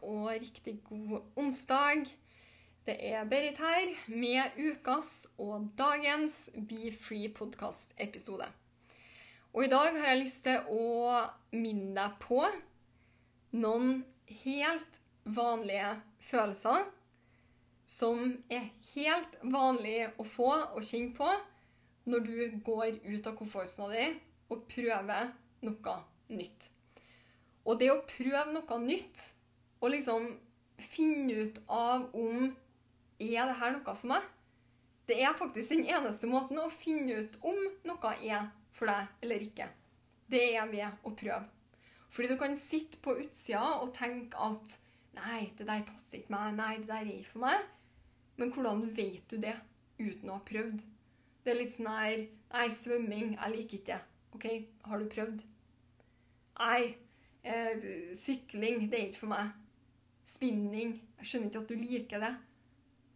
og riktig god onsdag. Det er Berit her med ukas og dagens Be Free podcast-episode. Og i dag har jeg lyst til å minne deg på noen helt vanlige følelser som er helt vanlig å få og kjenne på når du går ut av komfortsona di og prøver noe nytt. Og det å prøve noe nytt og liksom finne ut av om er det her noe for meg, det er faktisk den eneste måten å finne ut om noe er for deg eller ikke. Det er ved å prøve. Fordi du kan sitte på utsida og tenke at nei, det der passer ikke meg, nei, det der er ikke for meg. Men hvordan vet du det uten å ha prøvd? Det er litt sånn her Nei, svømming, jeg liker ikke det. OK, har du prøvd? Nei, eh, sykling, det er ikke for meg. Spinning, jeg skjønner ikke at du liker det.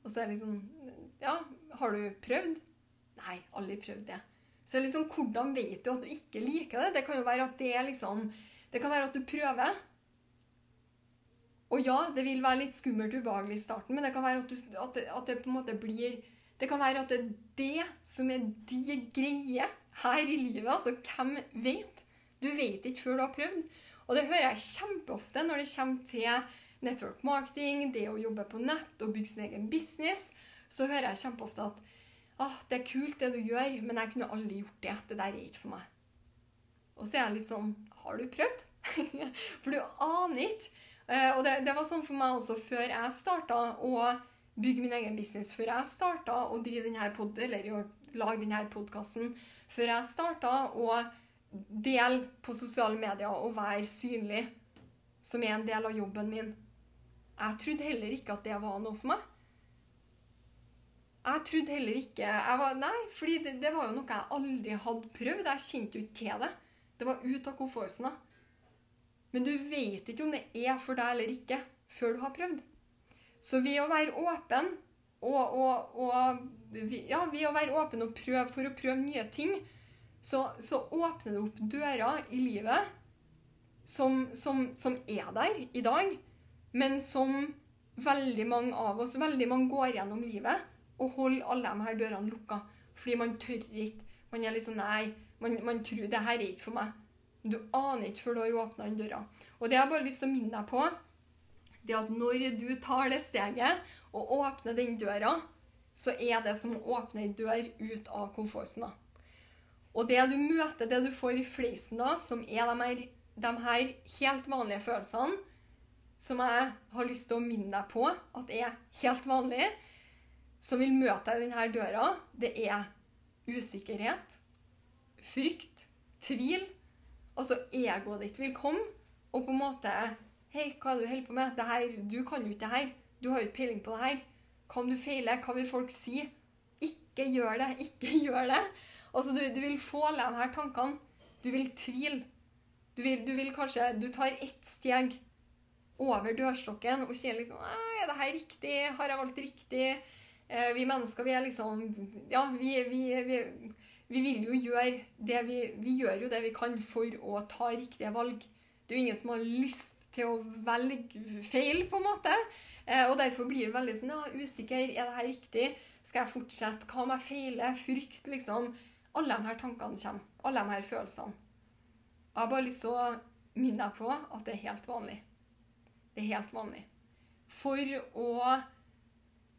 Og så er det liksom Ja, har du prøvd? Nei, aldri prøvd det. Så liksom, hvordan vet du at du ikke liker det? Det kan jo være at det er liksom Det kan være at du prøver. Og ja, det vil være litt skummelt ubehagelig i starten, men det kan være at, du, at, det, at det på en måte blir Det kan være at det er det som er de greie her i livet. Altså, hvem vet? Du vet ikke før du har prøvd. Og det hører jeg kjempeofte når det kommer til network marketing, det å jobbe på nett og bygge sin egen business. Så hører jeg kjempeofte at ah, det er kult det du gjør, men jeg kunne aldri gjort det. Det der er ikke for meg. Og så er jeg litt sånn Har du prøvd? for du aner ikke. Eh, og det, det var sånn for meg også før jeg starta å bygge min egen business. Før jeg starta å drive denne pod, eller lage denne podkasten. Før jeg starta å dele på sosiale medier og være synlig, som er en del av jobben min. Jeg trodde heller ikke at det var noe for meg. Jeg trodde heller ikke var, Nei, fordi det, det var jo noe jeg aldri hadde prøvd. Jeg kjente jo ikke til det. Det var ut av komfortsona. Men du vet ikke om det er for deg eller ikke før du har prøvd. Så ved å være åpen og, og, og ja, ved å være åpen og prøve for å prøve nye ting, så, så åpner det opp dører i livet som, som, som er der i dag, men som veldig mange av oss veldig mange går gjennom livet og holder alle de her dørene lukka. Fordi man tør ikke. Man er litt sånn Nei, man, man tror det her er ikke for meg. Du aner ikke før du har åpna den døra. Og det jeg bare lyst til å minne deg på, det at når du tar det steget og åpner den døra, så er det som å åpne ei dør ut av komfortsona. Og det du møter, det du får i fleisen da, som er de her, de her helt vanlige følelsene, som jeg har lyst til å minne deg på at er helt vanlig, som vil møte deg i denne døra, det er usikkerhet, frykt, tvil. Altså egoet ditt vil komme og på en måte Hei, hva er det du holder på med? Her, du kan jo ikke det her. Du har jo ikke peiling på det her. Hva om du feiler? Hva vil folk si? Ikke gjør det. Ikke gjør det. Altså, du, du vil få alle de her tankene. Du vil tvile. Du du vil kanskje Du tar ett steg over dørstokken og kjenner liksom Er det her riktig? Har jeg valgt riktig? Eh, vi mennesker, vi er liksom Ja, vi, vi, vi, vi vil jo gjøre det vi, vi gjør jo det vi kan for å ta riktige valg. Det er jo ingen som har lyst til å velge feil, på en måte. Eh, og derfor blir det veldig sånn ja, usikker. Er det her riktig? Skal jeg fortsette? Hva om jeg feiler? Frykt, liksom. Alle de her tankene kommer. Alle de her følelsene. Jeg har bare lyst til å minne deg på at det er helt vanlig. Det er helt vanlig. For å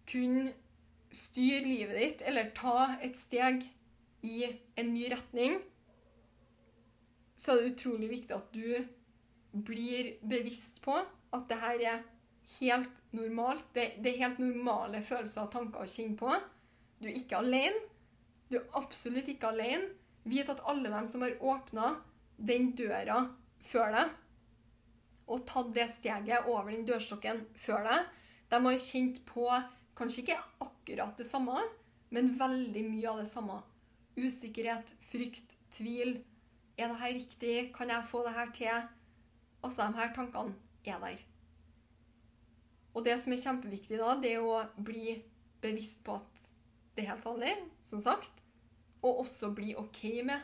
kunne styre livet ditt, eller ta et steg i en ny retning, så er det utrolig viktig at du blir bevisst på at det her er helt normalt. Det, det er helt normale følelser og tanker å kjenne på. Du er ikke alene. Du er absolutt ikke alene. Vit at alle dem som har åpna den døra før deg, og tatt det steget over den dørstokken før deg, de har kjent på kanskje ikke akkurat det samme, men veldig mye av det samme. Usikkerhet, frykt, tvil. Er det her riktig? Kan jeg få det her til? Altså, de her tankene er der. Og det som er kjempeviktig da, det er å bli bevisst på at det er helt vanlig, som sagt, og også bli OK med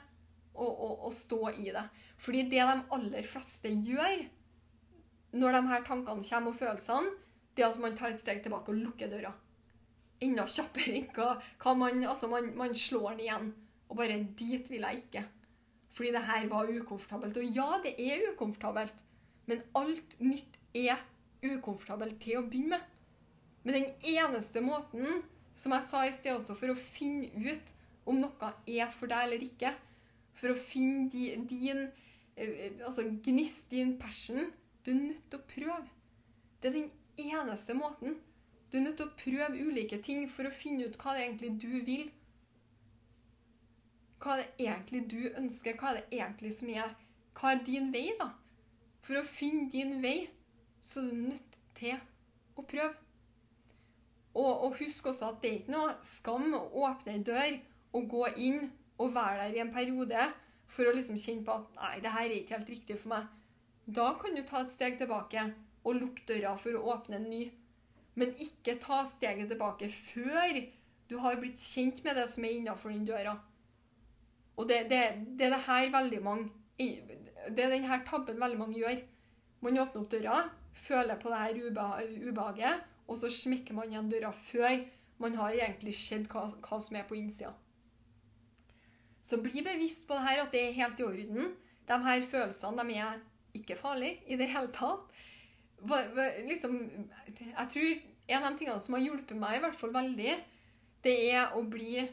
å, stå i det. Fordi det de aller fleste gjør når de her tankene kommer, og følelsene, det er at man tar et steg tilbake og lukker døra. Enda kjappere enn man Altså, man, man slår den igjen. Og bare 'Dit vil jeg ikke'. Fordi det her var ukomfortabelt. Og ja, det er ukomfortabelt. Men alt nytt er ukomfortabelt til å begynne med. Men den eneste måten, som jeg sa i sted også, for å finne ut om noe er for deg eller ikke, for å finne din, din altså gnist, din passion, du er nødt til å prøve. Det er den eneste måten. Du er nødt til å prøve ulike ting for å finne ut hva det egentlig du vil. Hva er det egentlig du ønsker? Hva er det egentlig som er Hva er din vei, da? For å finne din vei, så er du nødt til å prøve. Og, og husk også at det er ikke noe skam å åpne ei dør og gå inn og være der i en periode for å liksom kjenne på at nei, det her er ikke helt riktig for meg. Da kan du ta et steg tilbake og lukke døra for å åpne en ny. Men ikke ta steget tilbake før du har blitt kjent med det som er innafor den døra. Og det, det, det, er det her veldig mange Det er denne tabben veldig mange gjør. Man åpner opp døra, føler på det her ubehaget, og så smekker man igjen døra før man har egentlig sett hva, hva som er på innsida. Så bli bevisst på det her, at det er helt i orden. De her følelsene de er ikke farlig i det hele tatt. Liksom, jeg tror en av de tingene som har hjulpet meg i hvert fall veldig, det er å bli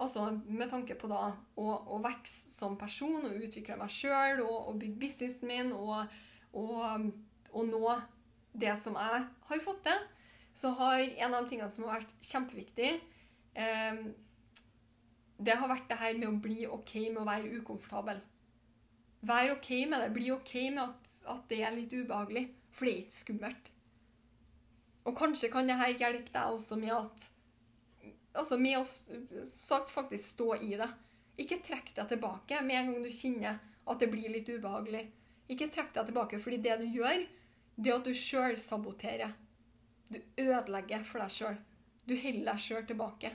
Altså med tanke på da å, å vokse som person og utvikle meg sjøl og, og, bygge businessen min og, og, og, nå det som jeg har fått til, så har en av de tingene som har vært kjempeviktig eh, det har vært det her med å bli OK med å være ukomfortabel. Vær OK med det. Bli OK med at, at det er litt ubehagelig. For det er ikke skummelt. Og kanskje kan det her hjelpe deg også med at Altså med å sagt faktisk stå i det. Ikke trekk deg tilbake med en gang du kjenner at det blir litt ubehagelig. Ikke trekk deg tilbake, fordi det du gjør, det er at du sjøl saboterer. Du ødelegger for deg sjøl. Du holder deg sjøl tilbake.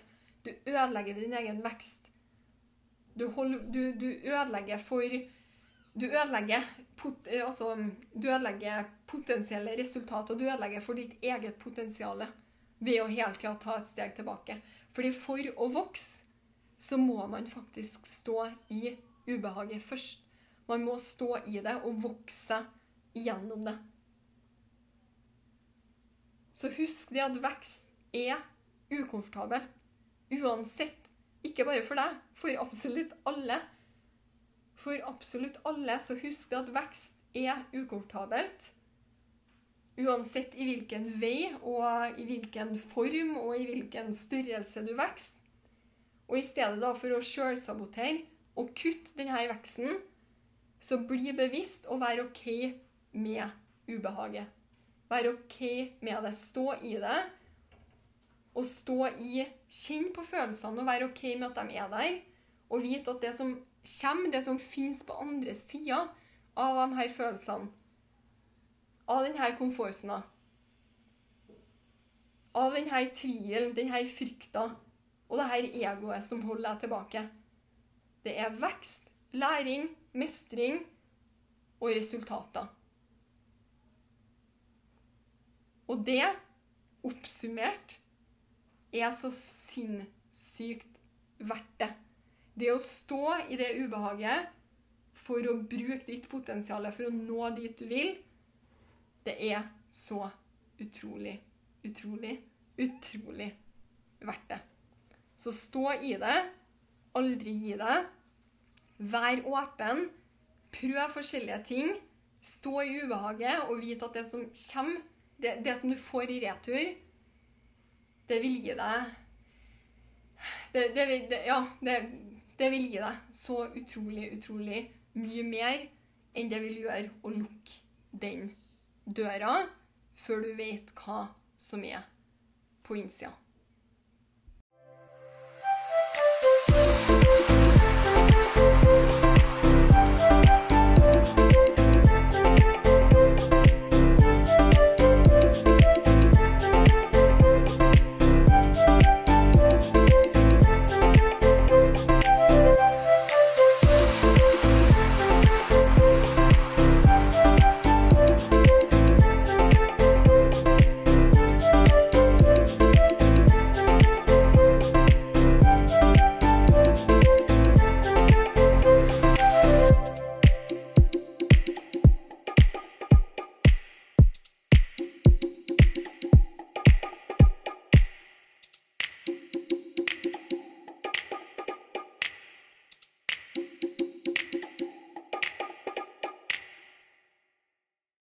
Du ødelegger din egen vekst. Du, hold, du, du ødelegger for Du ødelegger, pot, altså, du ødelegger potensielle resultater. Du ødelegger for ditt eget potensial ved å hele tida ta et steg tilbake. Fordi for å vokse så må man faktisk stå i ubehaget først. Man må stå i det og vokse gjennom det. Så husk det at vekst er ukomfortabel. Uansett. Ikke bare for deg, for absolutt alle. For absolutt alle, så husk at vekst er ukomfortabelt. Uansett i hvilken vei og i hvilken form og i hvilken størrelse du vokser. Og i stedet da for å sjølsabotere og kutte denne veksten, så bli bevisst og vær OK med ubehaget. Vær OK med det. Stå i det Og stå i Kjenn på følelsene og vær OK med at de er der. Og vite at det som kommer, det som fins på andre sida av de her følelsene, av denne komfortsona, av denne tvilen, denne frykta og det her egoet som holder deg tilbake, det er vekst, læring, mestring og resultater. Og det, oppsummert, er så sinnssykt verdt det. Det å stå i det ubehaget for å bruke ditt potensial for å nå dit du vil, det er så utrolig, utrolig, utrolig verdt det. Så stå i det. Aldri gi det. Vær åpen. Prøv forskjellige ting. Stå i ubehaget og vite at det som kommer, det, det som du får i retur, det vil gi deg det, det, det, Ja, det, det vil gi deg så utrolig, utrolig mye mer enn det vil gjøre å lukke den døra før du vet hva som er på innsida.